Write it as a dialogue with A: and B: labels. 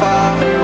A: far.